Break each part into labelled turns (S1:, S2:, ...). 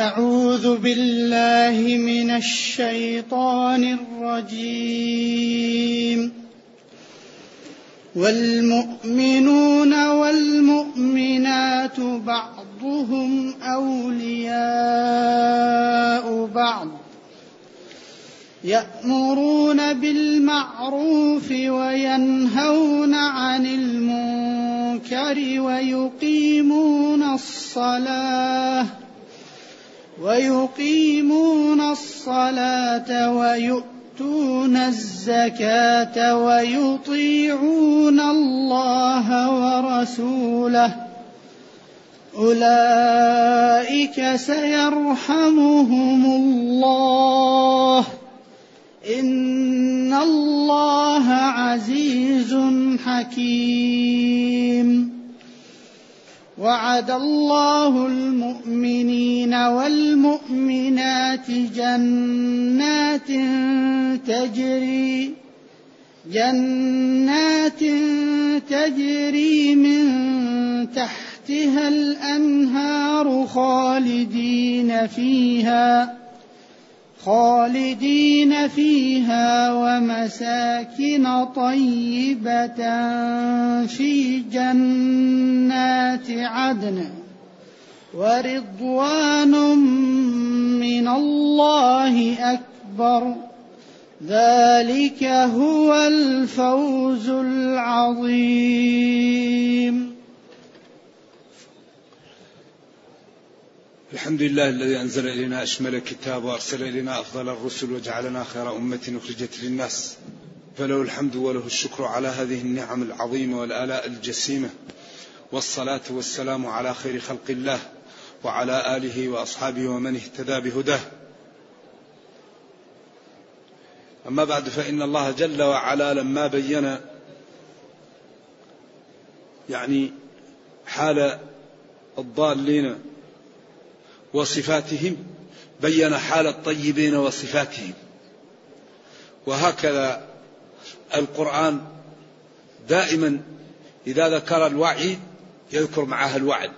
S1: أعوذ بالله من الشيطان الرجيم. والمؤمنون والمؤمنات بعضهم أولياء بعض. يأمرون بالمعروف وينهون عن المنكر ويقيمون الصلاة. ويقيمون الصلاة ويؤتون الزكاة ويطيعون الله ورسوله. أولئك سيرحمهم الله. إن الله عزيز حكيم. وعد الله المؤمنين والمؤمنات جنات تجري جنات تجري من تحتها الأنهار خالدين فيها. خالدين فيها ومساكن طيبة في جنات عدن ورضوان من الله أكبر. ذلك هو الفوز العظيم.
S2: الحمد لله الذي أنزل إلينا أشمل الكتاب وأرسل إلينا أفضل الرسل وجعلنا خير أمة أخرجت للناس. فله الحمد وله الشكر على هذه النعم العظيمة والآلاء الجسيمة. والصلاة والسلام على خير خلق الله وعلى آله وأصحابه ومن اهتدى بهداه. أما بعد فإن الله جل وعلا لما بين يعني حال الضالين وصفاتهم بين حال الطيبين وصفاتهم. وهكذا القرآن دائما إذا ذكر الوعيد يذكر معها الوعد.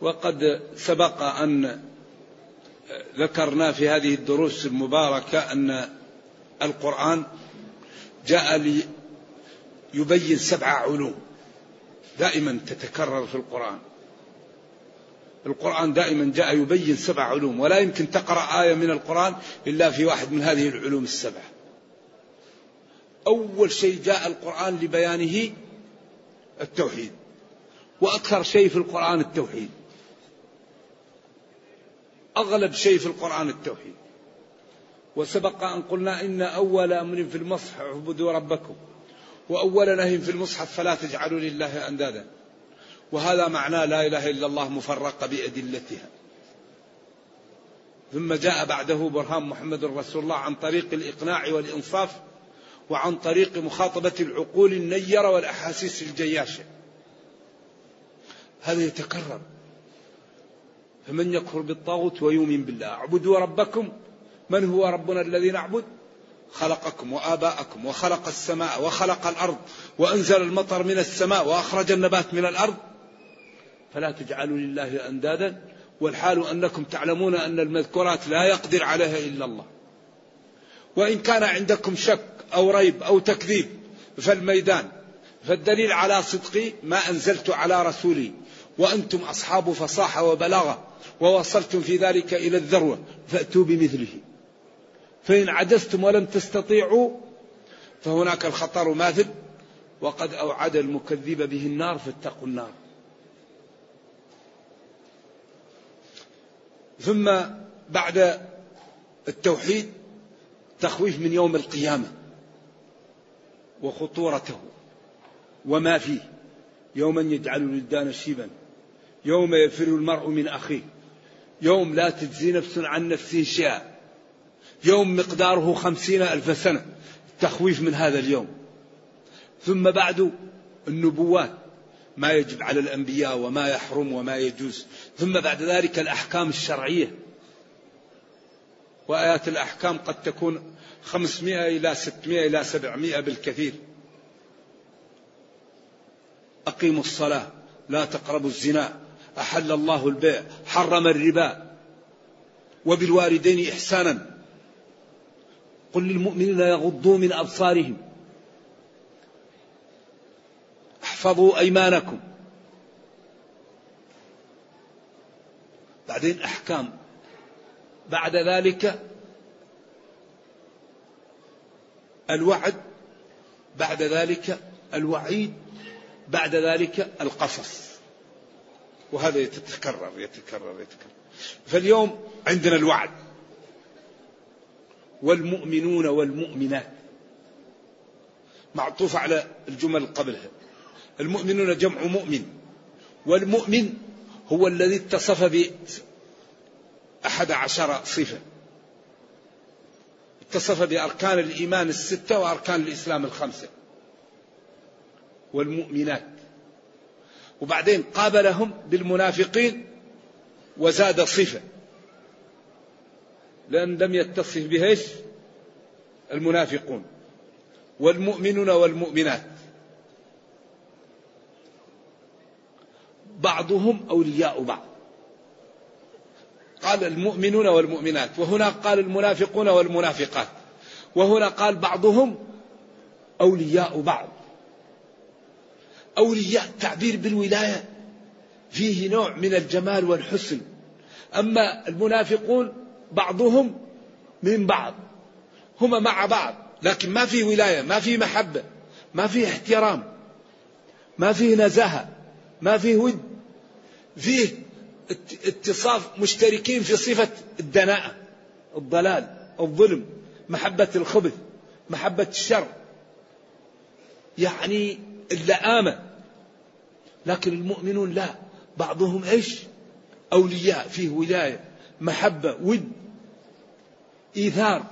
S2: وقد سبق أن ذكرنا في هذه الدروس المباركة أن القرآن جاء ليبين سبع علوم. دائما تتكرر في القرآن. القرآن دائما جاء يبين سبع علوم ولا يمكن تقرأ آية من القرآن إلا في واحد من هذه العلوم السبعة أول شيء جاء القرآن لبيانه التوحيد وأكثر شيء في القرآن التوحيد. أغلب شيء في القرآن التوحيد. وسبق أن قلنا إن أول أمر في المصحف اعبدوا ربكم. وأول نهي في المصحف فلا تجعلوا لله أندادا. وهذا معناه لا إله إلا الله مفرقة بأدلتها. ثم جاء بعده برهان محمد رسول الله عن طريق الإقناع والإنصاف وعن طريق مخاطبة العقول النيرة والأحاسيس الجياشة. هذا يتكرر. فمن يكفر بالطاغوت ويؤمن بالله. اعبدوا ربكم. من هو ربنا الذي نعبد؟ خلقكم وآباءكم وخلق السماء وخلق الأرض وأنزل المطر من السماء وأخرج النبات من الأرض. فلا تجعلوا لله أندادا والحال أنكم تعلمون أن المذكورات لا يقدر عليها إلا الله. وإن كان عندكم شك أو ريب أو تكذيب فالميدان فالدليل على صدقي ما أنزلت على رسولي وأنتم أصحاب فصاحة وبلاغة ووصلتم في ذلك إلى الذروة فأتوا بمثله. فإن عجزتم ولم تستطيعوا فهناك الخطر ماثل وقد أوعد المكذب به النار فاتقوا النار. ثم بعد التوحيد تخويف من يوم القيامة وخطورته وما فيه. يوما يجعل الولدان شيبا يوم يفر المرء من أخيه يوم لا تجزي نفس عن نفس شيئا. يوم مقداره خمسين ألف سنة تخويف من هذا اليوم. ثم بعد النبوات ما يجب على الأنبياء وما يحرم وما يجوز. ثم بعد ذلك الأحكام الشرعية. وآيات الأحكام قد تكون خمسمائة إلى ستمائة إلى سبعمائة بالكثير. أقيموا الصلاة لا تقربوا الزنا أحل الله البيع حرم الربا. وبالوالدين إحسانا. قل للمؤمنين يغضوا من أبصارهم. احفظوا أيمانكم. بعدين أحكام. بعد ذلك الوعد. بعد ذلك الوعيد. بعد ذلك القصص. وهذا يتكرر يتكرر يتكرر. فاليوم عندنا الوعد. والمؤمنون والمؤمنات. معطوف على الجمل قبلها. المؤمنون جمع مؤمن والمؤمن هو الذي اتصف بأحد عشر صفة. اتصف بأركان الإيمان الستة وأركان الإسلام الخمسة. والمؤمنات. وبعدين قابلهم بالمنافقين وزاد صفة. لأن لم يتصف بها المنافقون والمؤمنون والمؤمنات. بعضهم أولياء بعض. قال المؤمنون والمؤمنات وهنا قال المنافقون والمنافقات وهنا قال بعضهم أولياء بعض. أولياء تعبير بالولاية فيه نوع من الجمال والحسن. أما المنافقون بعضهم من بعض. هما مع بعض. لكن ما في ولاية ما في محبة ما في احترام ما فيه نزاهة ما فيه ود. فيه اتصاف مشتركين في صفة الدناءة الضلال الظلم محبة الخبث محبة الشر. يعني اللئامة. لكن المؤمنون لا. بعضهم إيش؟ أولياء. فيه ولاية محبة ود. إيثار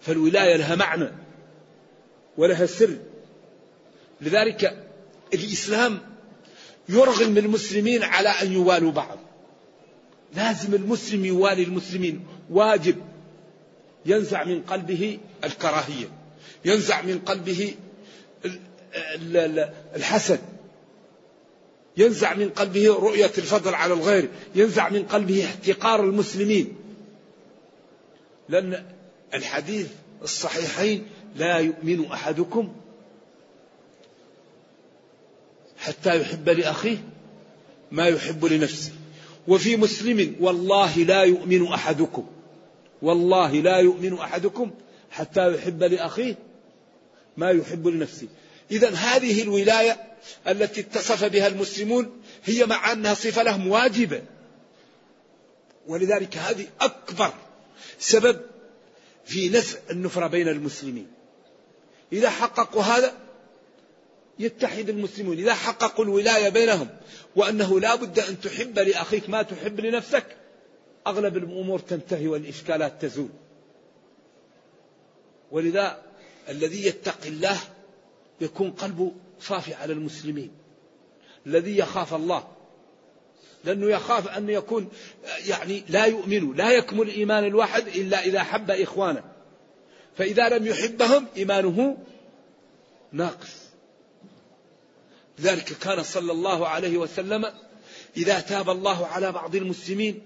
S2: فالولاية لها معنى ولها سر. لذلك الإسلام يرغم المسلمين على أن يوالوا بعض. لازم المسلم يوالي المسلمين. واجب. ينزع من قلبه الكراهية. ينزع من قلبه الحسد. ينزع من قلبه رؤية الفضل على الغير. ينزع من قلبه احتقار المسلمين. لأن الحديث الصحيحين لا يؤمن أحدكم حتى يحب لأخيه ما يحب لنفسه. وفي مسلم والله لا يؤمن أحدكم والله لا يؤمن أحدكم حتى يحب لأخيه ما يحب لنفسه. إذا هذه الولاية التي اتصف بها المسلمون هي مع أنها صفة لهم واجبة. ولذلك هذه أكبر سبب في نزع النفرة بين المسلمين. إذا حققوا هذا يتحد المسلمون. إذا حققوا الولاية بينهم وأنه لا بد أن تحب لأخيك ما تحب لنفسك أغلب الأمور تنتهي والإشكالات تزول. ولذا الذي يتقي الله يكون قلبه صافي على المسلمين. الذي يخاف الله لأنه يخاف أن يكون يعني لا يؤمن لا يكمل إيمان الواحد إلا إذا حب إخوانه. فإذا لم يحبهم إيمانه ناقص. لذلك كان صلى الله عليه وسلم إذا تاب الله على بعض المسلمين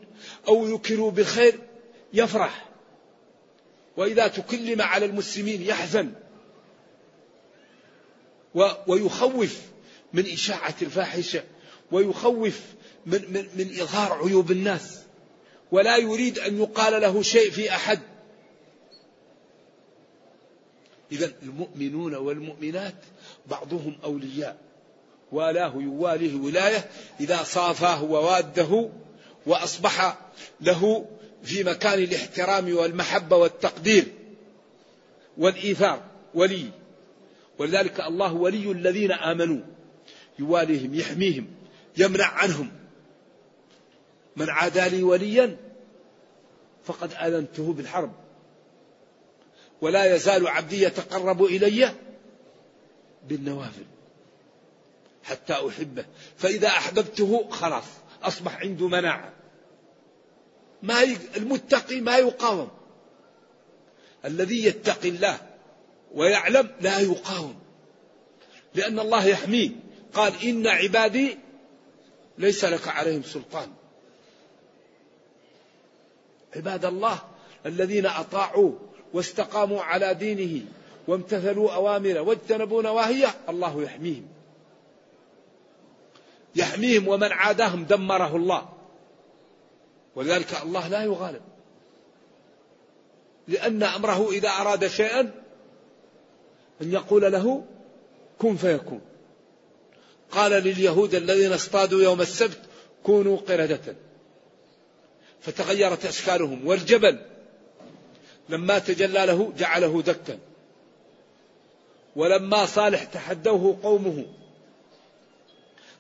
S2: أو يكروا بخير يفرح. وإذا تكلم على المسلمين يحزن. ويخوف من إشاعة الفاحشة. ويخوف من, من, من إظهار عيوب الناس. ولا يريد أن يقال له شيء في أحد. إذا المؤمنون والمؤمنات بعضهم أولياء. والاه يواليه ولاية إذا صافاه وواده وأصبح له في مكان الاحترام والمحبة والتقدير والإيثار. ولي. ولذلك الله ولي الذين آمنوا. يواليهم يحميهم يمنع عنهم. من عادى لي وليا فقد آذنته بالحرب. ولا يزال عبدي يتقرب إلي بالنوافل حتى أحبه. فإذا أحببته خلاص أصبح عنده مناعة. ما المتقي ما يقاوم. الذي يتقي الله ويعلم لا يقاوم. لأن الله يحميه. قال إن عبادي ليس لك عليهم سلطان. عباد الله الذين أطاعوا واستقاموا على دينه وامتثلوا أوامره واجتنبوا نواهيه الله يحميهم. يحميهم ومن عاداهم دمره الله. ولذلك الله لا يغالب. لأن أمره إذا أراد شيئا أن يقول له كن فيكون. قال لليهود الذين اصطادوا يوم السبت كونوا قردة. فتغيرت أشكالهم. والجبل لما تجلى له جعله دكا. ولما صالح تحدوه قومه.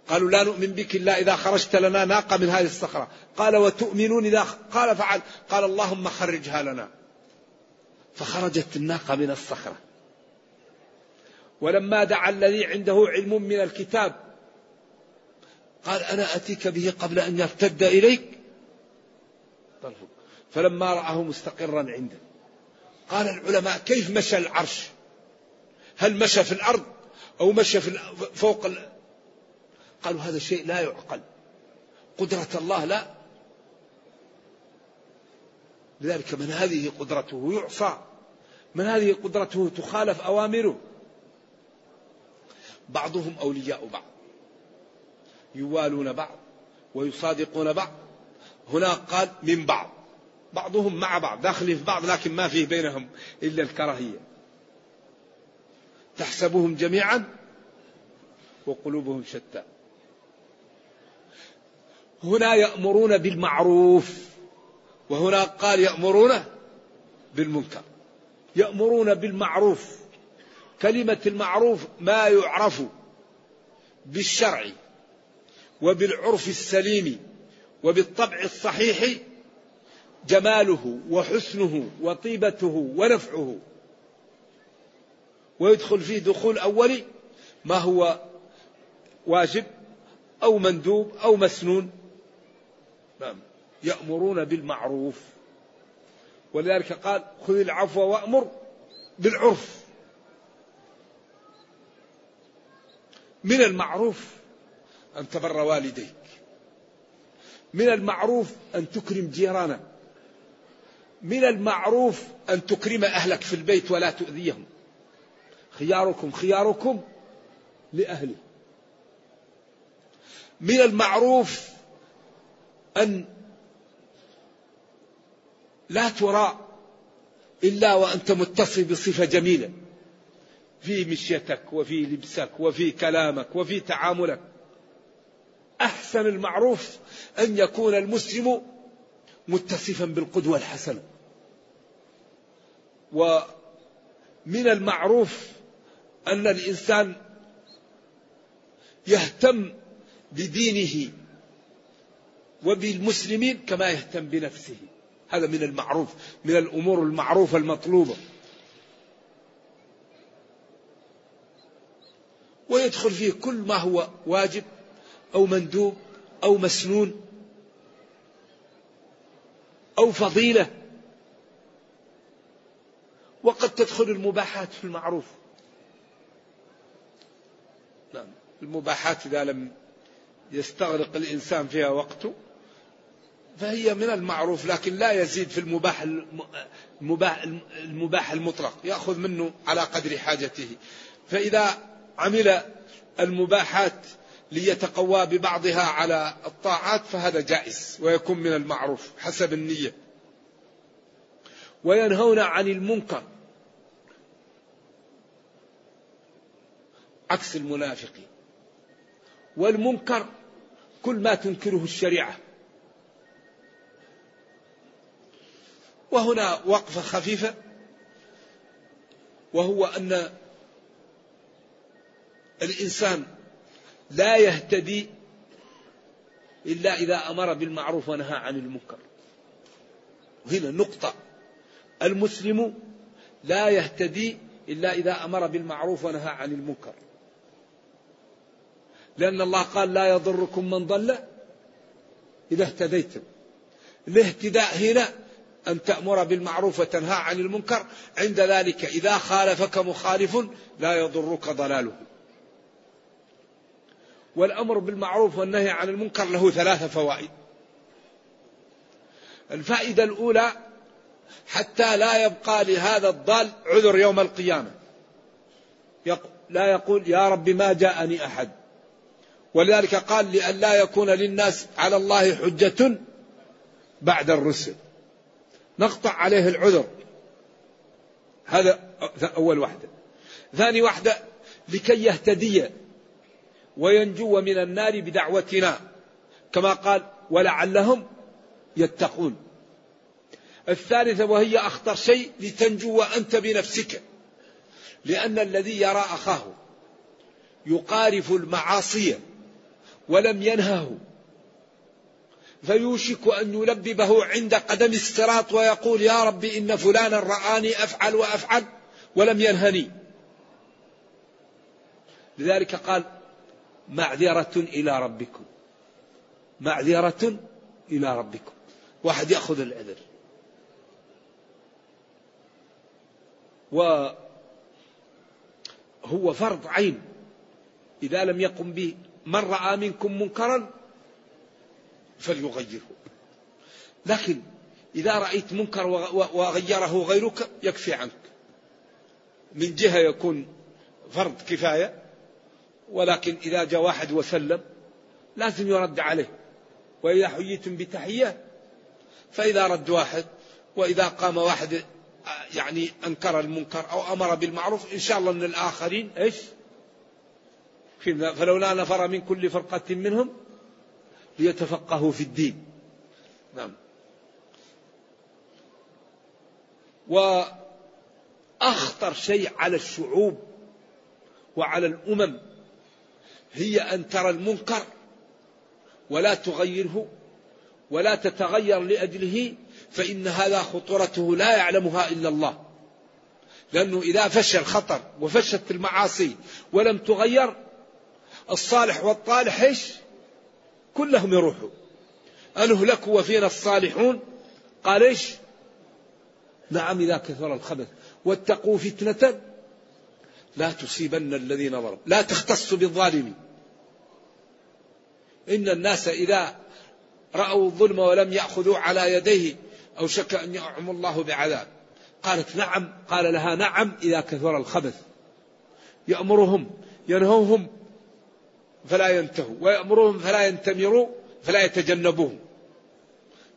S2: قالوا لا نؤمن بك إلا إذا خرجت لنا ناقة من هذه الصخرة. قال وتؤمنون إذا قال فعل. قال اللهم خرجها لنا. فخرجت الناقة من الصخرة. ولما دعا الذي عنده علم من الكتاب. قال أنا أتيك به قبل أن يرتد إليك. فلما رآه مستقرا عنده. قال العلماء كيف مشى العرش؟ هل مشى في الأرض أو مشى في فوق قالوا هذا شيء لا يعقل. قدرة الله لا. لذلك من هذه قدرته يعصى. من هذه قدرته تخالف أوامره. بعضهم أولياء بعض. يوالون بعض ويصادقون بعض. هنا قال من بعض. بعضهم مع بعض. داخلين في بعض لكن ما فيه بينهم إلا الكراهية. تحسبهم جميعا وقلوبهم شتى. هنا يأمرون بالمعروف. وهنا قال يأمرون بالمنكر. يأمرون بالمعروف. كلمة المعروف ما يعرف بالشرع وبالعرف السليم. وبالطبع الصحيح جماله وحسنه وطيبته ونفعه. ويدخل فيه دخول أولي ما هو واجب أو مندوب أو مسنون. نعم. يأمرون بالمعروف. ولذلك قال خذ العفو وأمر بالعرف. من المعروف أن تبر والديك. من المعروف أن تكرم جيرانك من المعروف أن تكرم أهلك في البيت ولا تؤذيهم. خياركم خياركم لأهله من المعروف أن لا ترى إلا وأنت متصف بصفة جميلة. في مشيتك وفي لبسك وفي كلامك وفي تعاملك. أحسن المعروف أن يكون المسلم متصفا بالقدوة الحسنة. ومن المعروف أن الإنسان يهتم بدينه وبالمسلمين كما يهتم بنفسه. هذا من المعروف من الأمور المعروفة المطلوبة. ويدخل فيه كل ما هو واجب أو مندوب أو مسنون أو فضيلة. وقد تدخل المباحات في المعروف. نعم المباحات إذا لم يستغرق الإنسان فيها وقته فهي من المعروف لكن لا يزيد في المباح المباح, المباح المطلق. يأخذ منه على قدر حاجته. فإذا عمل المباحات ليتقوى ببعضها على الطاعات فهذا جائز ويكون من المعروف حسب النية. وينهون عن المنكر. عكس المنافقين والمنكر كل ما تنكره الشريعة. وهنا وقفة خفيفة. وهو أن الإنسان لا يهتدي إلا إذا أمر بالمعروف ونهى عن المنكر. وهنا نقطة. المسلم لا يهتدي إلا إذا أمر بالمعروف ونهى عن المنكر. لأن الله قال لا يضركم من ضل إذا اهتديتم. الاهتداء هنا أن تأمر بالمعروف وتنهى عن المنكر. عند ذلك إذا خالفك مخالف لا يضرك ضلاله. والأمر بالمعروف والنهي عن المنكر له ثلاثة فوائد. الفائدة الأولى حتى لا يبقى لهذا الضال عذر يوم القيامة. لا يقول يا رب ما جاءني أحد. ولذلك قال لأن لا يكون للناس على الله حجة بعد الرسل. نقطع عليه العذر. هذا أول واحدة. ثاني واحدة لكي يهتدي. وينجو من النار بدعوتنا. كما قال ولعلهم يتقون. الثالثة وهي أخطر شيء لتنجو أنت بنفسك. لأن الذي يرى أخاه يقارف المعاصي ولم ينهه. فيوشك أن يلببه عند قدم الصراط ويقول يا رب إن فلانا رآني أفعل وأفعل ولم ينهني. لذلك قال معذرة إلى ربكم. معذرة إلى ربكم. واحد يأخذ العذر. وهو فرض عين. إذا لم يقم به من رأى منكم منكرا فليغيره. لكن إذا رأيت منكر وغيره غيرك يكفي عنك. من جهة يكون فرض كفاية ولكن إذا جاء واحد وسلم لازم يرد عليه. وإذا حييتم بتحية فإذا رد واحد وإذا قام واحد يعني أنكر المنكر أو أمر بالمعروف إن شاء الله أن الآخرين إيش؟ فلولا نفر من كل فرقة منهم ليتفقهوا في الدين. نعم. وأخطر شيء على الشعوب وعلى الأمم هي أن ترى المنكر ولا تغيره ولا تتغير لأجله فإن هذا خطورته لا يعلمها إلا الله. لأنه إذا فشل الخطر وفشت المعاصي ولم تغير الصالح والطالح إيش؟ كلهم يروحوا. أنهلك وفينا الصالحون؟ قال إيش؟ نعم إذا كثر الخبث. واتقوا فتنة لا تصيبن الذين ظلموا. لا تختص بالظالمين. إن الناس إذا رأوا الظلم ولم يأخذوا على يديه أو شك أن يعم الله بعذاب. قالت نعم قال لها نعم إذا كثر الخبث. يأمرهم ينهوهم فلا ينتهوا ويأمرهم فلا ينتمروا فلا يتجنبوهم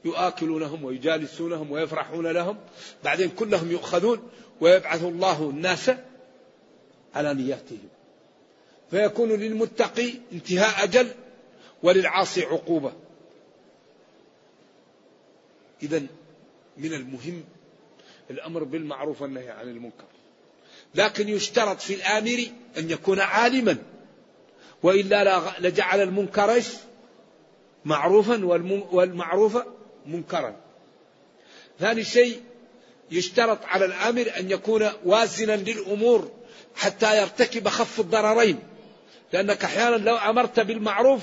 S2: يؤكلونهم ويجالسونهم ويفرحون لهم بعدين كلهم يؤخذون ويبعث الله الناس على نياتهم. فيكون للمتقي انتهاء أجل وللعاصي عقوبة. إذا من المهم الأمر بالمعروف والنهي عن المنكر. لكن يشترط في الآمر أن يكون عالما. وإلا لجعل المنكر معروفا والمعروف منكرا. ثاني شيء يشترط على الآمر أن يكون وازنا للأمور حتى يرتكب خف الضررين. لأنك أحيانا لو أمرت بالمعروف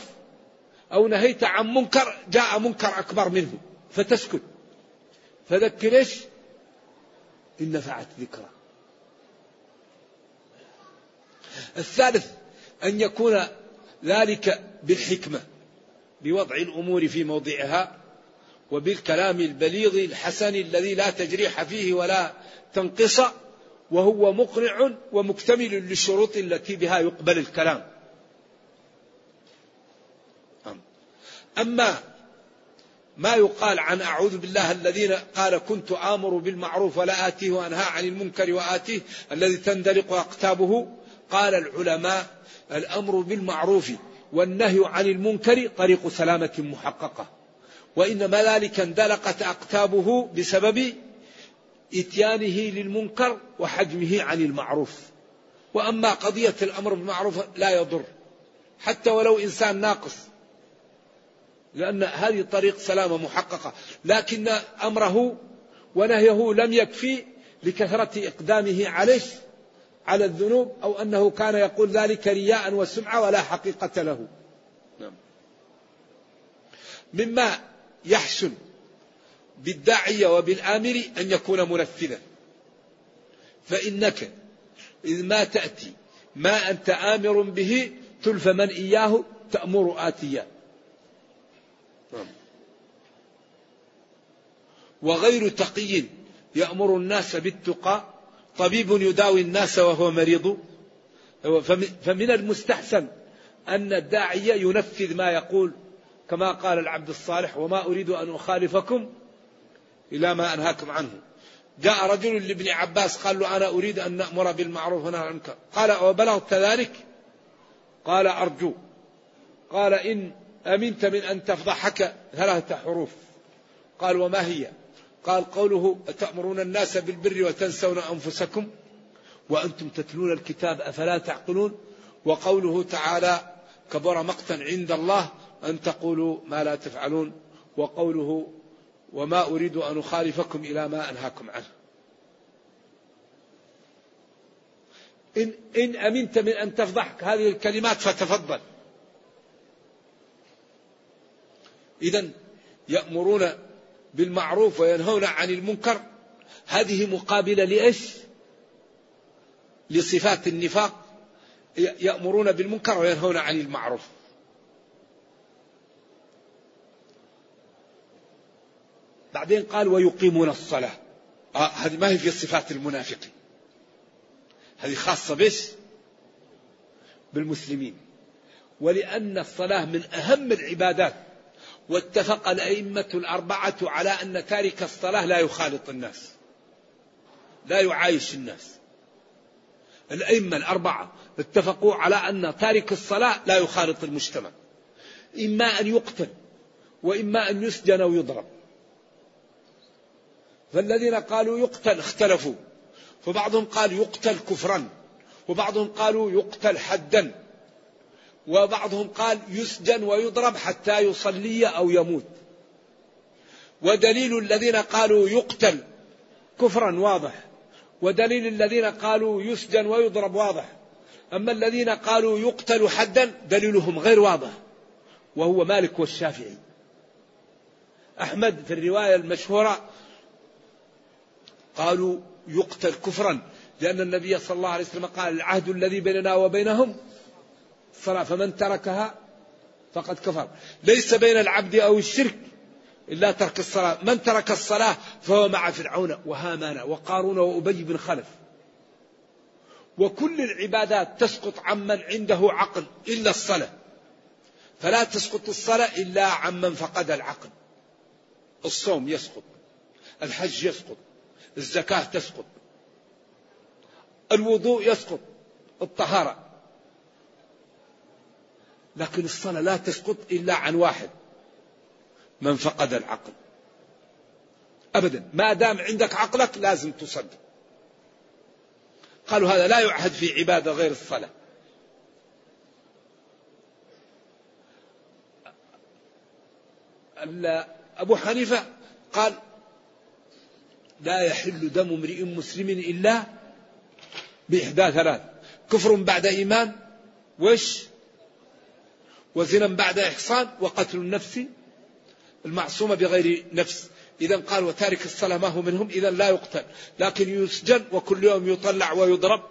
S2: أو نهيت عن منكر جاء منكر أكبر منه فتسكت فذكر إيش؟ إن نفعت ذكرى. الثالث أن يكون ذلك بالحكمة بوضع الأمور في موضعها وبالكلام البليغ الحسن الذي لا تجريح فيه ولا تنقص وهو مقنع ومكتمل للشروط التي بها يقبل الكلام. أما ما يقال عن أعوذ بالله الذين قال كنت آمر بالمعروف ولا آتيه وأنهى عن المنكر وآتيه الذي تندلق أقتابه قال العلماء الأمر بالمعروف والنهي عن المنكر طريق سلامة محققة وإنما ذلك اندلقت أقتابه بسبب إتيانه للمنكر وحجمه عن المعروف. وأما قضية الأمر بالمعروف لا يضر حتى ولو إنسان ناقص لأن هذه طريق سلامة محققة لكن أمره ونهيه لم يكفي لكثرة إقدامه عليه على الذنوب أو أنه كان يقول ذلك رياء وسمعة ولا حقيقة له نعم. مما يحسن بالداعية وبالآمر أن يكون منفذا فإنك إذ ما تأتي ما أنت آمر به تلف من إياه تأمر آتيا. وغير تقي يأمر الناس بالتقى. طبيب يداوي الناس وهو مريض. فمن المستحسن أن الداعية ينفذ ما يقول. كما قال العبد الصالح وما أريد أن أخالفكم إلى ما أنهاكم عنه. جاء رجل لابن عباس قال له أنا أريد أن نأمر بالمعروف ونهى عن المنكر. قال وبلغت ذلك؟ قال أرجو. قال إن أمنت من أن تفضحك ثلاثة حروف؟ قال وما هي؟ قال قوله أتأمرون الناس بالبر وتنسون أنفسكم وأنتم تتلون الكتاب أفلا تعقلون؟ وقوله تعالى كبر مقتا عند الله أن تقولوا ما لا تفعلون. وقوله وما أريد أن أخالفكم إلى ما أنهاكم عنه. إن, إن أمنت من أن تفضحك هذه الكلمات فتفضل. إذا يأمرون بالمعروف وينهون عن المنكر. هذه مقابلة لإيش؟ لصفات النفاق. يأمرون بالمنكر وينهون عن المعروف. بعدين قال ويقيمون الصلاة. آه هذه ما هي في صفات المنافقين هذه خاصة بس بالمسلمين. ولأن الصلاة من أهم العبادات. واتفق الأئمة الأربعة على أن تارك الصلاة لا يخالط الناس لا يعايش الناس. الأئمة الأربعة اتفقوا على أن تارك الصلاة لا يخالط المجتمع. إما أن يقتل وإما أن يسجن ويضرب. فالذين قالوا يقتل اختلفوا. فبعضهم قال يقتل كفرا وبعضهم قالوا يقتل حدا. وبعضهم قال يسجن ويضرب حتى يصلي أو يموت. ودليل الذين قالوا يقتل كفرا واضح. ودليل الذين قالوا يسجن ويضرب واضح. أما الذين قالوا يقتل حدا دليلهم غير واضح وهو مالك والشافعي. أحمد في الرواية المشهورة قالوا يقتل كفرا لأن النبي صلى الله عليه وسلم قال العهد الذي بيننا وبينهم الصلاة فمن تركها فقد كفر. ليس بين العبد أو الشرك إلا ترك الصلاة. من ترك الصلاة فهو مع فرعون وهامان وقارون وأبي بن خلف. وكل العبادات تسقط عمن عنده عقل إلا الصلاة. فلا تسقط الصلاة إلا عمن فقد العقل. الصوم يسقط الحج يسقط الزكاة تسقط الوضوء يسقط الطهارة. لكن الصلاة لا تسقط إلا عن واحد. من فقد العقل. أبدا. ما دام عندك عقلك لازم تصدق. قالوا هذا لا يعهد في عبادة غير الصلاة. أبو حنيفة قال لا يحل دم امرئ مسلم إلا بإحدى ثلاث. كفر بعد إيمان وش؟ وزنا بعد إحصان وقتل النفس المعصومة بغير نفس. إذا قال وتارك الصلاة ما هو منهم إذا لا يقتل. لكن يسجن وكل يوم يطلع ويضرب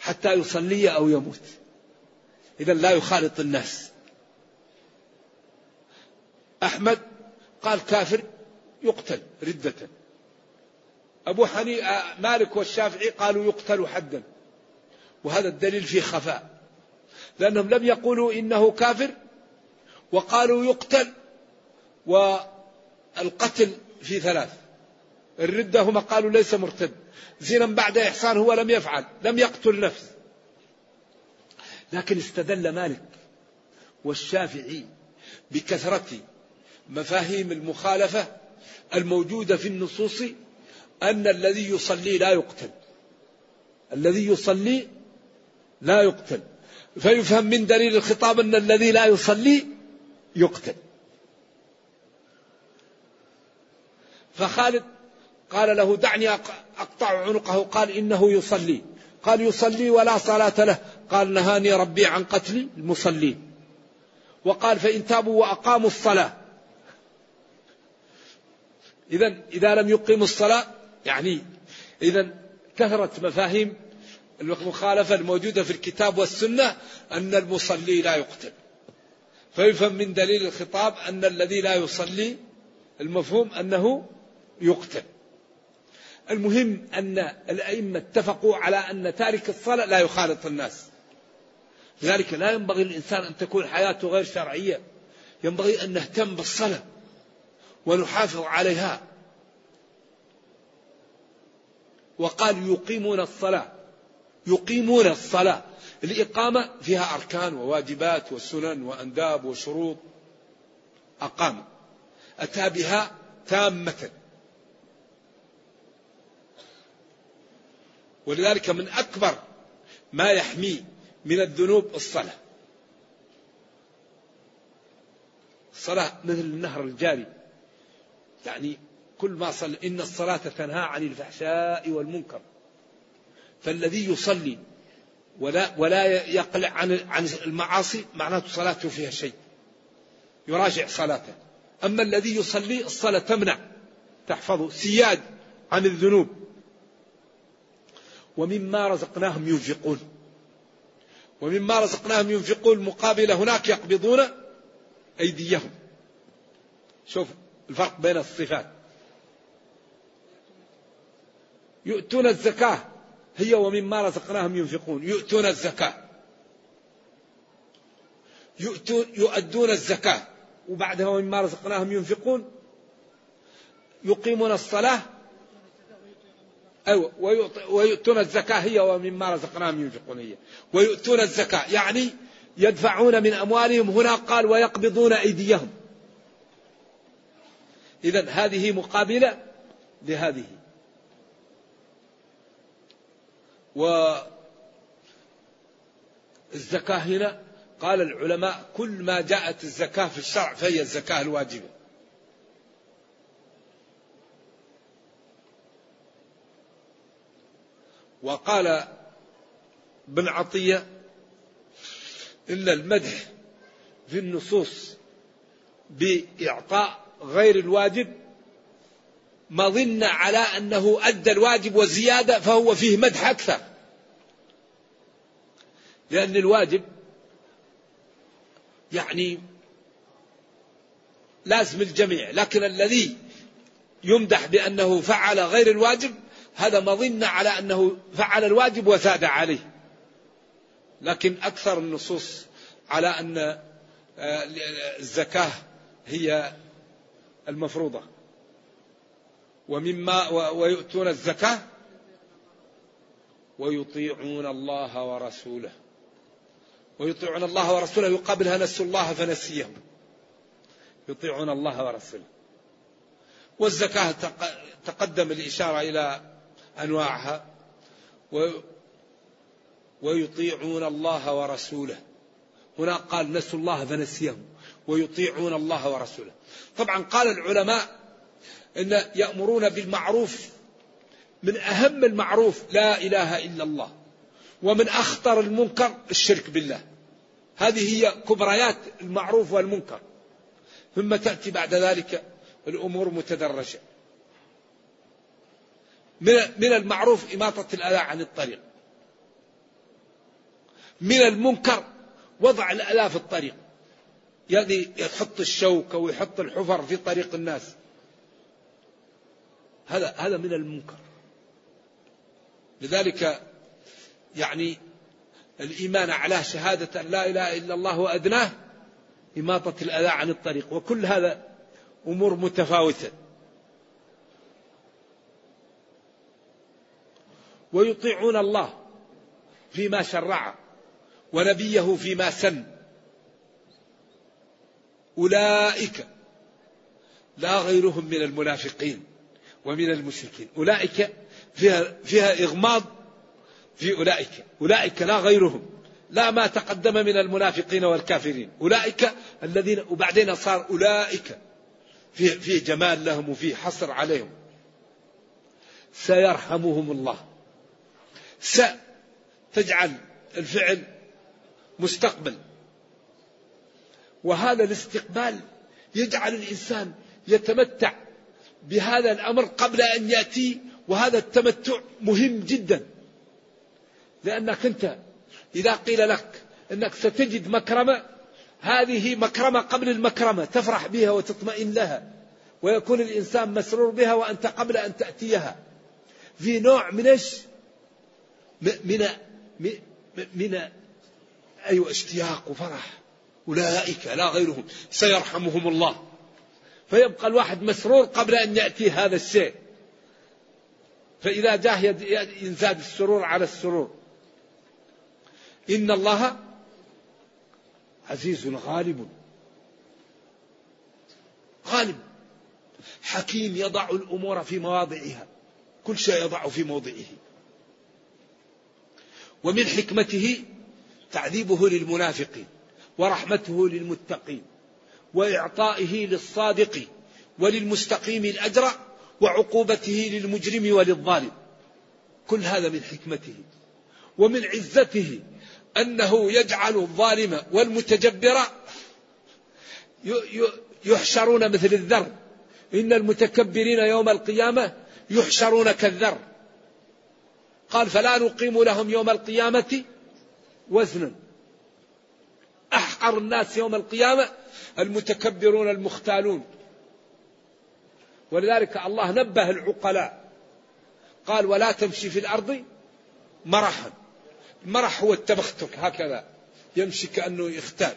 S2: حتى يصلي أو يموت. إذا لا يخالط الناس. أحمد قال كافر يقتل ردة. أبو حنيفة مالك والشافعي قالوا يقتل حدا. وهذا الدليل فيه خفاء. لأنهم لم يقولوا إنه كافر وقالوا يقتل والقتل في ثلاث. الردة هم قالوا ليس مرتد. زنا بعد إحسان هو لم يفعل لم يقتل نفس. لكن استدل مالك والشافعي بكثرة مفاهيم المخالفة الموجودة في النصوص أن الذي يصلي لا يقتل. الذي يصلي لا يقتل. فيفهم من دليل الخطاب أن الذي لا يصلي يقتل. فخالد قال له دعني أقطع عنقه. قال إنه يصلي. قال يصلي ولا صلاة له. قال نهاني ربي عن قتل المصلين. وقال فإن تابوا وأقاموا الصلاة. إذا إذا لم يقيموا الصلاة يعني إذا كثرت مفاهيم المخالفة الموجودة في الكتاب والسنة أن المصلي لا يقتل. فيفهم من دليل الخطاب أن الذي لا يصلي المفهوم أنه يقتل. المهم أن الأئمة اتفقوا على أن تارك الصلاة لا يخالط الناس. لذلك لا ينبغي للإنسان أن تكون حياته غير شرعية. ينبغي أن نهتم بالصلاة ونحافظ عليها. وقال يقيمون الصلاة. يقيمون الصلاة. الإقامة فيها أركان وواجبات وسنن وأنداب وشروط. أقام. أتى بها تامة. ولذلك من أكبر ما يحمي من الذنوب الصلاة. الصلاة مثل النهر الجاري. يعني كل ما صلى إن الصلاة تنهى عن الفحشاء والمنكر. فالذي يصلي ولا ولا يقلع عن عن المعاصي معناته صلاته فيها شيء. يراجع صلاته. أما الذي يصلي الصلاة تمنع تحفظه سياد عن الذنوب. ومما رزقناهم ينفقون. ومما رزقناهم ينفقون مقابل هناك يقبضون أيديهم. شوف الفرق بين الصفات. يؤتون الزكاة هي ومما رزقناهم ينفقون. يؤتون الزكاة. يؤتون يؤدون الزكاة. وبعدها ومما رزقناهم ينفقون. يقيمون الصلاة. أيوة. ويؤتون الزكاة هي ومما رزقناهم ينفقون هي. ويؤتون الزكاة. يعني يدفعون من أموالهم. هنا قال ويقبضون أيديهم. إذا هذه مقابلة لهذه. والزكاة هنا قال العلماء كل ما جاءت الزكاة في الشرع فهي الزكاة الواجبة. وقال ابن عطية إن المدح في النصوص بإعطاء غير الواجب مظنة على أنه أدى الواجب وزيادة فهو فيه مدح أكثر. لأن الواجب يعني لازم الجميع لكن الذي يمدح بأنه فعل غير الواجب هذا مظنة على أنه فعل الواجب وزاد عليه. لكن أكثر النصوص على أن آه، الزكاة هي المفروضة. ومما ويؤتون الزكاة ويطيعون الله ورسوله. ويطيعون الله ورسوله. يقابلها نسوا الله فنسيهم. يطيعون الله ورسوله. والزكاة تقدم الإشارة إلى أنواعها. ويطيعون الله ورسوله. هنا قال نسوا الله فنسيهم. ويطيعون الله ورسوله. طبعا قال العلماء إن يأمرون بالمعروف. من أهم المعروف لا إله إلا الله. ومن أخطر المنكر الشرك بالله. هذه هي كبريات المعروف والمنكر. ثم تأتي بعد ذلك الأمور متدرجة. من المعروف إماطة الأذى عن الطريق. من المنكر وضع الأذى في الطريق. يعني يحط الشوك أو يحط الحفر في طريق الناس. هذا هذا من المنكر. لذلك يعني الإيمان على شهادة أن لا إله إلا الله وأدناه إماطة الأذى عن الطريق. وكل هذا أمور متفاوتة. ويطيعون الله فيما شرع ونبيه فيما سن. أولئك لا غيرهم من المنافقين. ومن المشركين. أولئك فيها, فيها إغماض في أولئك. أولئك لا غيرهم. لا ما تقدم من المنافقين والكافرين. أولئك الذين وبعدين صار أولئك في في جمال لهم وفي حصر عليهم. سيرحمهم الله. س تجعل الفعل مستقبل. وهذا الاستقبال يجعل الإنسان يتمتع بهذا الأمر قبل أن يأتي وهذا التمتع مهم جدا. لأنك أنت إذا قيل لك أنك ستجد مكرمة هذه مكرمة قبل المكرمة تفرح بها وتطمئن لها ويكون الإنسان مسرور بها وأنت قبل أن تأتيها. في نوع من؟ من من, من أيوة اشتياق وفرح. أولئك لا غيرهم سيرحمهم الله. فيبقى الواحد مسرور قبل أن يأتي هذا الشيء. فإذا جاء ينزاد السرور على السرور. إن الله عزيز غالب. غالب. حكيم يضع الأمور في مواضعها. كل شيء يضع في موضعه. ومن حكمته تعذيبه للمنافقين ورحمته للمتقين. وإعطائه للصادق وللمستقيم الأجر وعقوبته للمجرم وللظالم. كل هذا من حكمته ومن عزته أنه يجعل الظالم والمتجبر يحشرون مثل الذر. إن المتكبرين يوم القيامة يحشرون كالذر. قال فلا نقيم لهم يوم القيامة وزنا. احقر الناس يوم القيامة المتكبرون المختالون. ولذلك الله نبه العقلاء. قال ولا تمشي في الأرض مرحا. المرح هو التبختك هكذا يمشي كأنه يختال.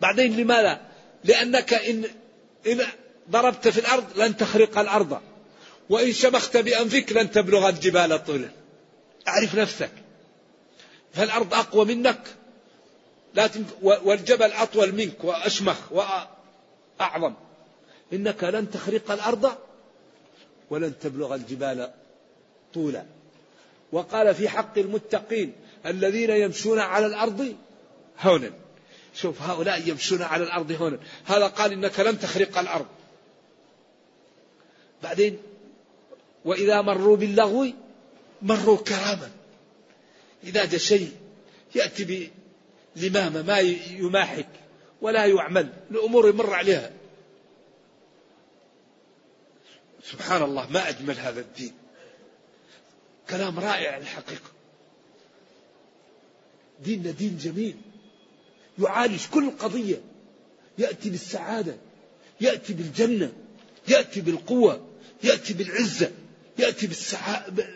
S2: بعدين لماذا؟ لأنك ان ان ضربت في الأرض لن تخرق الأرض وإن شمخت بأنفك لن تبلغ الجبال طولا. أعرف نفسك. فالأرض أقوى منك لا والجبل أطول منك وأشمخ وأعظم. إنك لن تخرق الأرض ولن تبلغ الجبال طولا. وقال في حق المتقين الذين يمشون على الأرض هونا. شوف هؤلاء يمشون على الأرض هونا. هذا قال إنك لن تخرق الأرض. بعدين وإذا مروا باللغو مروا كراما. إذا جاء شيء يأتي لمامة ما يماحك ولا يعمل الأمور يمر عليها. سبحان الله ما أجمل هذا الدين. كلام رائع الحقيقة. ديننا دين جميل. يعالج كل قضية. يأتي بالسعادة يأتي بالجنة يأتي بالقوة يأتي بالعزة يأتي بالسعادة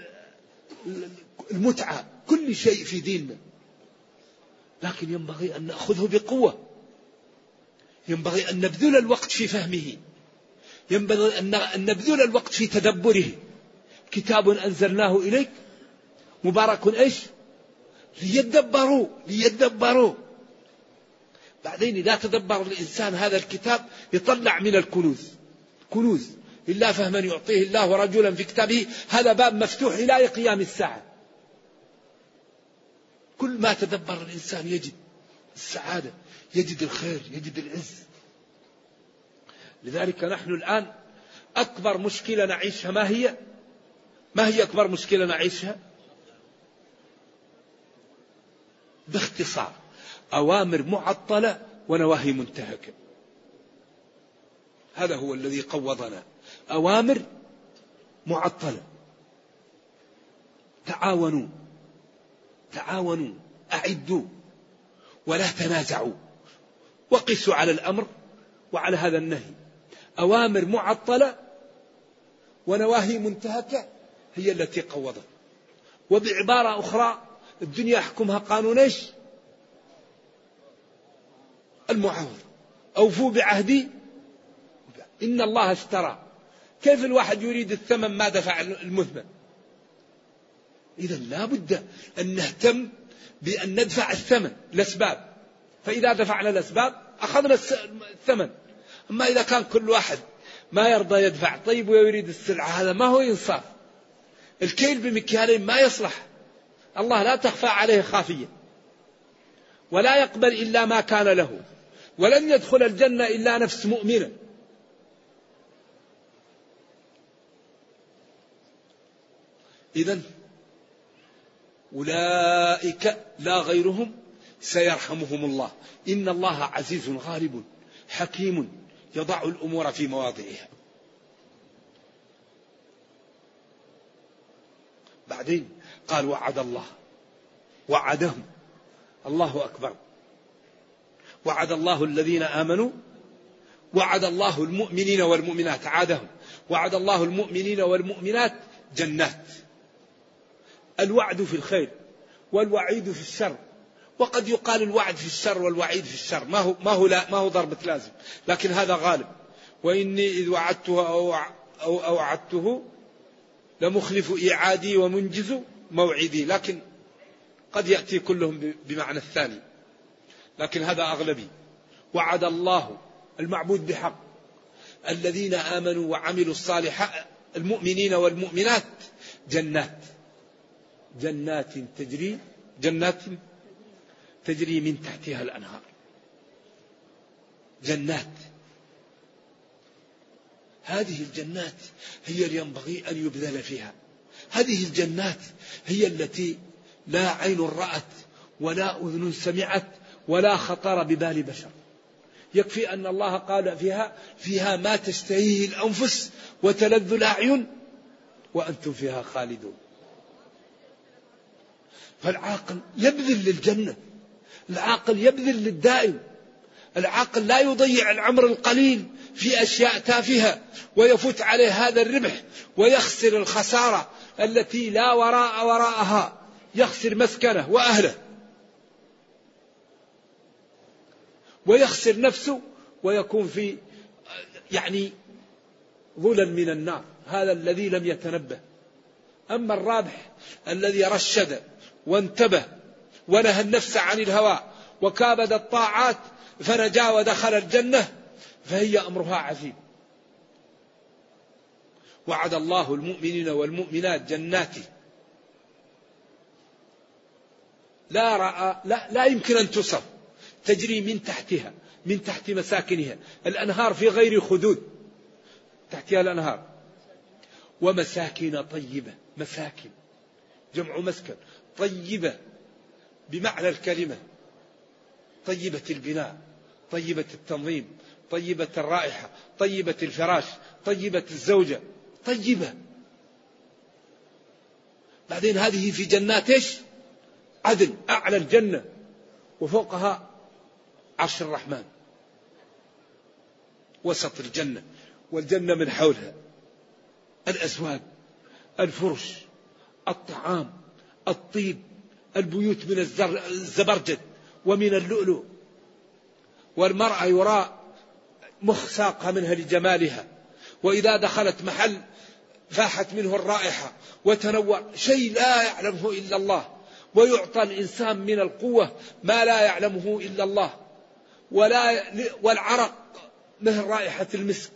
S2: المتعة. كل شيء في ديننا. لكن ينبغي أن نأخذه بقوة. ينبغي أن نبذل الوقت في فهمه. ينبغي أن نبذل الوقت في تدبره. كتاب أنزلناه إليك مبارك إيش؟ ليدبروا ليدبروا. بعدين إذا تدبر الإنسان هذا الكتاب يطلع من الكنوز. كنوز. إلا فهما يعطيه الله رجلا في كتابه. هذا باب مفتوح إلى قيام الساعة. كل ما تدبر الإنسان يجد السعادة يجد الخير يجد العز. لذلك نحن الآن أكبر مشكلة نعيشها ما هي؟ ما هي أكبر مشكلة نعيشها؟ باختصار أوامر معطلة ونواهي منتهكة. هذا هو الذي قوضنا. أوامر معطلة. تعاونوا. تعاونوا أعدوا ولا تنازعوا. وقسوا على الأمر وعلى هذا النهي. أوامر معطلة ونواهي منتهكة هي التي قوضت. وبعبارة أخرى الدنيا يحكمها قانون إيش؟ المعاوضة أوفوا بعهدي. إن الله اشترى كيف الواحد يريد الثمن ما دفع المثمن؟ إذا لا بد أن نهتم بأن ندفع الثمن الأسباب. فإذا دفعنا الأسباب أخذنا الثمن. أما إذا كان كل واحد ما يرضى يدفع طيب ويريد السلعة هذا ما هو إنصاف. الكيل بمكيالين ما يصلح. الله لا تخفى عليه خافية. ولا يقبل إلا ما كان له. ولن يدخل الجنة إلا نفس مؤمنة. إذا أولئك لا غيرهم سيرحمهم الله. إن الله عزيز غالب حكيم يضع الأمور في مواضعها. بعدين قال وعد الله. وعدهم. الله أكبر. وعد الله الذين آمنوا. وعد الله المؤمنين والمؤمنات. عادهم. وعد الله المؤمنين والمؤمنات جنات. الوعد في الخير والوعيد في الشر. وقد يقال الوعد في الشر والوعيد في الشر. ما هو ما هو لا ما هو ضربة لازم. لكن هذا غالب. وإني إذ وعدته أو أو أوعدته لمخلف إيعادي ومنجز موعدي. لكن قد يأتي كلهم بمعنى الثاني. لكن هذا أغلبي. وعد الله المعبود بحق. الذين آمنوا وعملوا الصالحات المؤمنين والمؤمنات جنات. جنات تجري جنات تجري من تحتها الأنهار. جنات. هذه الجنات هي اللي ينبغي أن يبذل فيها. هذه الجنات هي التي لا عين رأت ولا أذن سمعت ولا خطر ببال بشر. يكفي أن الله قال فيها فيها ما تشتهيه الأنفس وتلذ الأعين وأنتم فيها خالدون. فالعاقل يبذل للجنة العاقل يبذل للدائم العاقل لا يضيع العمر القليل في أشياء تافهة ويفوت عليه هذا الربح ويخسر الخسارة التي لا وراء وراءها يخسر مسكنه وأهله ويخسر نفسه ويكون في يعني ظلل من النار هذا الذي لم يتنبه. أما الرابح الذي رشد وانتبه ونهى النفس عن الهوى وكابد الطاعات فنجا ودخل الجنة فهي أمرها عظيم. وعد الله المؤمنين والمؤمنات جنات. لا رأى لا, لا يمكن أن تصف تجري من تحتها من تحت مساكنها. الأنهار في غير خدود. تحتها الأنهار. ومساكن طيبة مساكن. جمع مسكن. طيبة بمعنى الكلمة. طيبة البناء طيبة التنظيم طيبة الرائحة طيبة الفراش طيبة الزوجة. طيبة. بعدين هذه في جنات إيش؟ عدن أعلى الجنة. وفوقها عرش الرحمن. وسط الجنة. والجنة من حولها. الأزواج الفرش الطعام. الطيب البيوت من الزبرجد ومن اللؤلؤ. والمرأة يرى مخ ساقها منها لجمالها. وإذا دخلت محل فاحت منه الرائحة وتنور شيء لا يعلمه إلا الله. ويعطى الإنسان من القوة ما لا يعلمه إلا الله. ولا والعرق مثل رائحة المسك.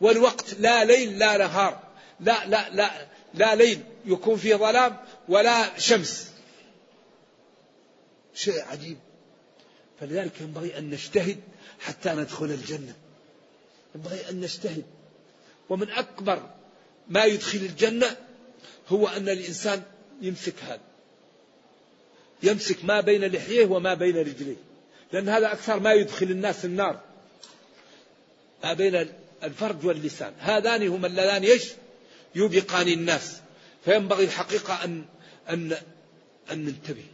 S2: والوقت لا ليل لا نهار. لا لا لا لا ليل يكون في ظلام ولا شمس. شيء عجيب. فلذلك ينبغي أن نجتهد حتى ندخل الجنة. ينبغي أن نجتهد. ومن أكبر ما يدخل الجنة هو أن الإنسان يمسك هذا. يمسك ما بين لحيه وما بين رجليه. لأن هذا أكثر ما يدخل الناس النار. ما بين الفرج واللسان. هذان هما اللذان إيش يوبقان الناس. فينبغي الحقيقة أن أن أن ننتبه.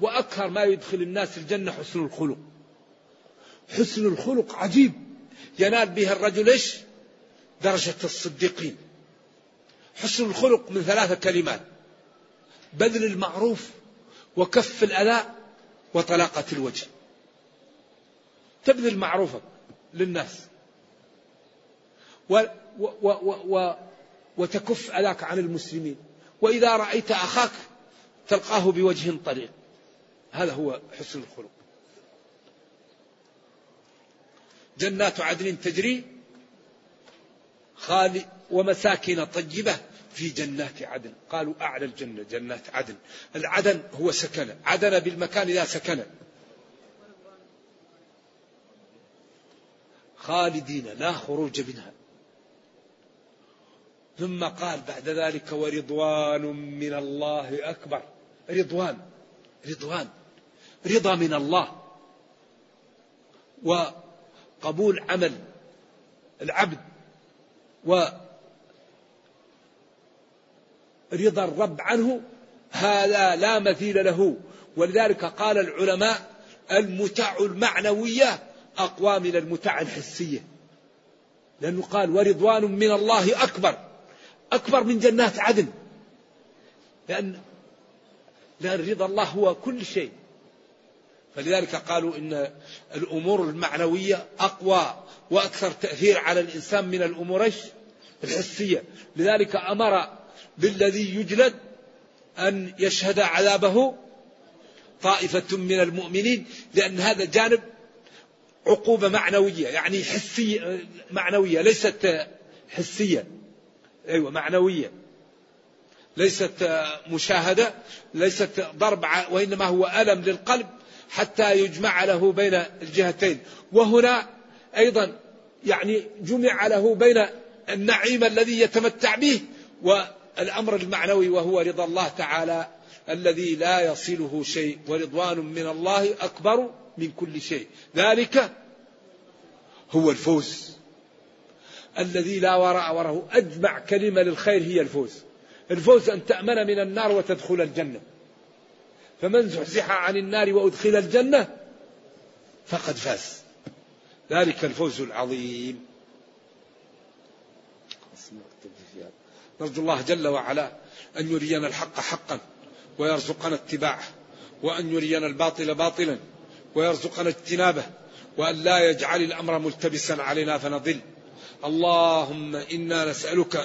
S2: وأكثر ما يدخل الناس الجنة حسن الخلق. حسن الخلق عجيب. ينال به الرجل إيش؟ درجة الصديقين. حسن الخلق من ثلاثة كلمات. بذل المعروف وكف الأذى وطلاقة الوجه. تبذل معروفك للناس. و و و و وتكف أذاك عن المسلمين. وإذا رأيت أخاك تلقاه بوجه طليق هذا هو حسن الخلق. جنات عدن تجري خالي ومساكن طيبة في جنات عدن. قالوا أعلى الجنة جنات عدن. العدن هو سكن. عدن بالمكان إذا سكن. خالدين لا خروج منها. ثم قال بعد ذلك ورضوان من الله أكبر. رضوان رضوان رضا من الله. وقبول عمل العبد. ورضا الرب عنه هذا لا مثيل له. ولذلك قال العلماء المتع المعنوية أقوى من المتع الحسية. لأنه قال ورضوان من الله أكبر. أكبر من جنات عدن. لأن لأن رضا الله هو كل شيء. فلذلك قالوا إن الأمور المعنوية أقوى وأكثر تأثير على الإنسان من الأمور الحسية. لذلك أمر بالذي يجلد أن يشهد عذابه طائفة من المؤمنين لأن هذا جانب عقوبة معنوية يعني حسية معنوية ليست حسية. أيوة معنوية. ليست مشاهدة ليست ضرب وإنما هو ألم للقلب حتى يجمع له بين الجهتين. وهنا أيضا يعني جمع له بين النعيم الذي يتمتع به والأمر المعنوي وهو رضا الله تعالى الذي لا يصله شيء ورضوان من الله أكبر من كل شيء. ذلك هو الفوز. الذي لا وراء وراءه. أجمع كلمة للخير هي الفوز. الفوز أن تأمن من النار وتدخل الجنة. فمن زحزح عن النار وأدخل الجنة فقد فاز. ذلك الفوز العظيم. نرجو الله جل وعلا أن يرينا الحق حقا ويرزقنا اتباعه وأن يرينا الباطل باطلا ويرزقنا اجتنابه وأن لا يجعل الأمر ملتبسا علينا فنضل. اللهم إنا نسألك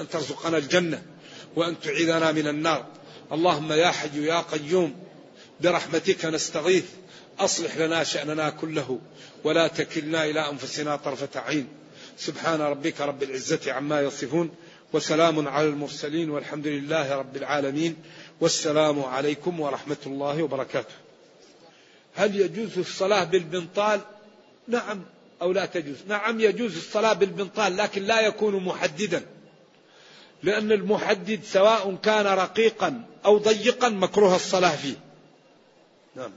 S2: أن ترزقنا الجنة وأن تعيذنا من النار. اللهم يا حي يا قيوم برحمتك نستغيث. أصلح لنا شأننا كله ولا تكلنا إلى أنفسنا طرفة عين. سبحان ربك رب العزة عما يصفون وسلام على المرسلين والحمد لله رب العالمين. والسلام عليكم ورحمة الله وبركاته. هل يجوز الصلاة بالبنطال؟ نعم. أو لا تجوز. نعم يجوز الصلاة بالبنطال لكن لا يكون محددا. لأن المحدد سواء كان رقيقا أو ضيقا مكروه الصلاة فيه. نعم.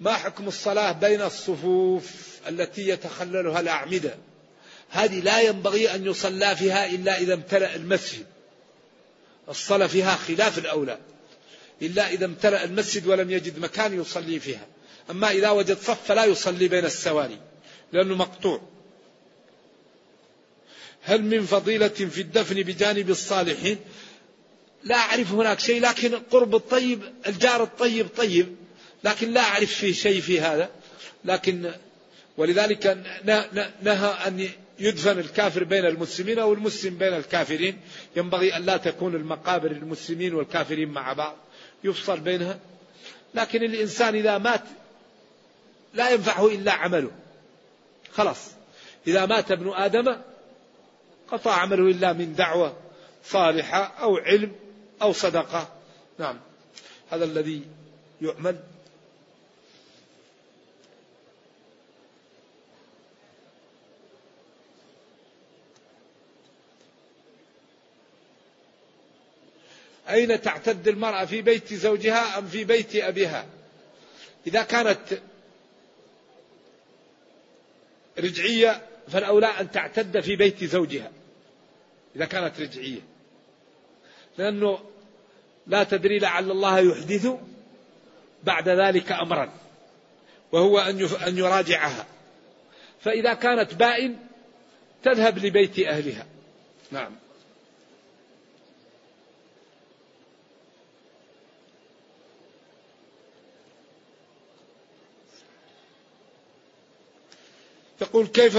S2: ما حكم الصلاة بين الصفوف التي يتخللها الأعمدة؟ هذه لا ينبغي أن يصلى فيها إلا إذا امتلأ المسجد. الصلاة فيها خلاف الأولى. إلا إذا امتلأ المسجد ولم يجد مكان يصلي فيها. أما إذا وجد صف فلا يصلي بين السواري. لأنه مقطوع. هل من فضيلة في الدفن بجانب الصالحين؟ لا أعرف هناك شيء لكن قرب الطيب الجار الطيب طيب لكن لا أعرف فيه شيء في هذا. لكن ولذلك نهى أن يدفن الكافر بين المسلمين أو المسلم بين الكافرين. ينبغي أن لا تكون المقابر المسلمين والكافرين مع بعض. يفصل بينها. لكن الإنسان إذا مات لا ينفعه إلا عمله. خلاص. إذا مات ابن آدم قطع عمله إلا من دعوة صالحة أو علم أو صدقة. نعم. هذا الذي يعمل. أين تعتد المرأة في بيت زوجها أم في بيت أبيها؟ إذا كانت رجعية فالأولى أن تعتد في بيت زوجها إذا كانت رجعية. لأنه لا تدري لعل الله يحدث بعد ذلك أمرا وهو أن يراجعها. فإذا كانت بائن تذهب لبيت أهلها. نعم. يقول كيف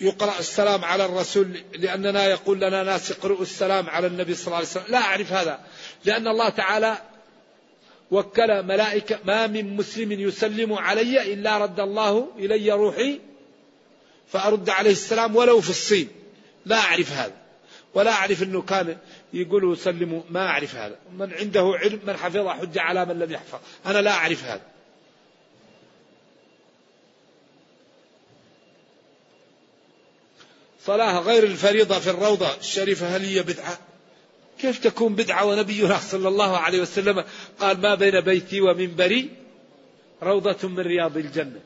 S2: يقرأ السلام على الرسول لأننا يقول لنا ناس يقرأوا السلام على النبي صلى الله عليه وسلم؟ لا أعرف هذا. لأن الله تعالى وكل ملائكة ما من مسلم يسلم علي إلا رد الله إلي روحي فأرد عليه السلام ولو في الصين. لا أعرف هذا. ولا أعرف أنه كان يقولوا سلموا ما أعرف هذا. من عنده علم من حفظ حجة على من لم يحفظ أنا لا أعرف هذا. صلاة غير الفريضة في الروضة. الشريفة هل هي بدعة؟ كيف تكون بدعة ونبينا صلى الله عليه وسلم قال ما بين بيتي ومنبري روضة من رياض الجنة.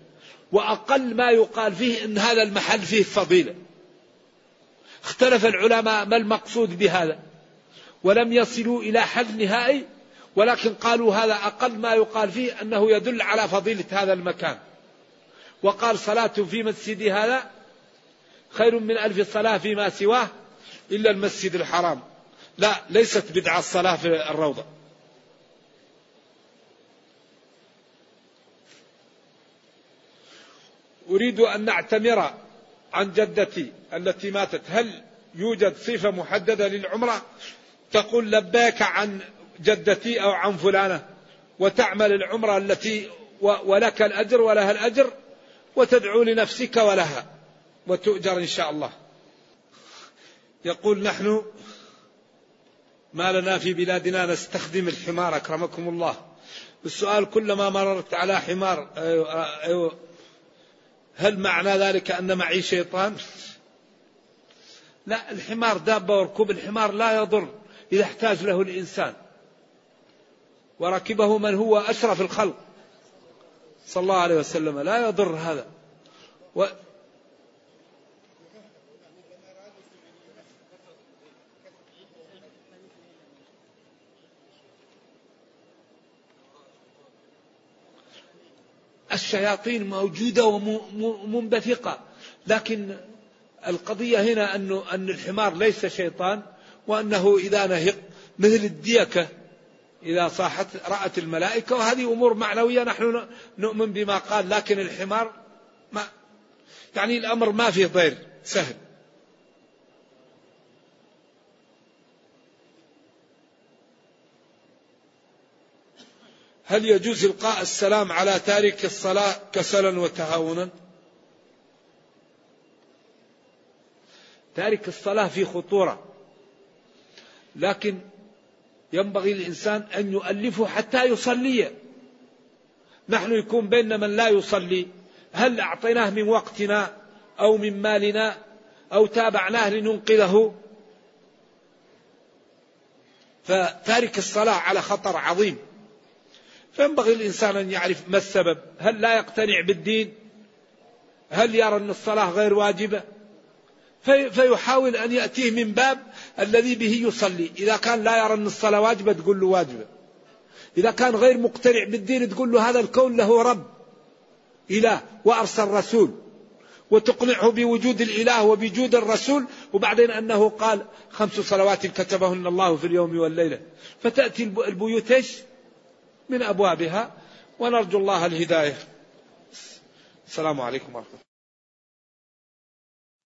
S2: وأقل ما يقال فيه أن هذا المحل فيه فضيلة. اختلف العلماء ما المقصود بهذا. ولم يصلوا إلى حل نهائي ولكن قالوا هذا أقل ما يقال فيه أنه يدل على فضيلة هذا المكان. وقال صلاة في مسجدي هذا خير من ألف صلاة فيما سواه إلا المسجد الحرام. لا ليست بدعة الصلاة في الروضة. أريد أن نعتمر عن جدتي التي ماتت. هل يوجد صفة محددة للعمرة؟ تقول لبيك عن جدتي أو عن فلانة وتعمل العمرة التي ولك الأجر ولها الأجر وتدعو لنفسك ولها. وتؤجر إن شاء الله. يقول نحن ما لنا في بلادنا نستخدم الحمار أكرمكم الله. السؤال كلما مررت على حمار أيوة أيوة هل معنى ذلك أن معي شيطان؟ لا الحمار دابة وركوب الحمار لا يضر إذا احتاج له الإنسان. وركبه من هو أشرف الخلق. صلى الله عليه وسلم. لا يضر هذا. الشياطين موجودة ومنبثقة لكن القضية هنا أنه أن الحمار ليس شيطان وأنه إذا نهق مثل الديكة إذا صاحت رأت الملائكة وهذه أمور معنوية نحن نؤمن بما قال لكن الحمار ما يعني الأمر ما فيه ضير سهل. هل يجوز إلقاء السلام على تارك الصلاة كسلا وتهاونا؟ تارك الصلاة في خطورة لكن ينبغي الإنسان أن يؤلفه حتى يصلي. نحن يكون بيننا من لا يصلي. هل أعطيناه من وقتنا أو من مالنا أو تابعناه لننقذه؟ فتارك الصلاة على خطر عظيم. فينبغي الإنسان أن يعرف ما السبب. هل لا يقتنع بالدين؟ هل يرى أن الصلاة غير واجبة؟ في فيحاول أن يأتيه من باب الذي به يصلي. إذا كان لا يرى أن الصلاة واجبة تقول له واجبة. إذا كان غير مقتنع بالدين تقول له هذا الكون له رب إله وأرسل رسول. وتقنعه بوجود الإله وبوجود الرسول وبعدين أنه قال خمس صلوات كتبهن الله في اليوم والليلة. فتأتي البيوت إيش؟ من أبوابها ونرجو الله الهداية. السلام عليكم ورحمة الله.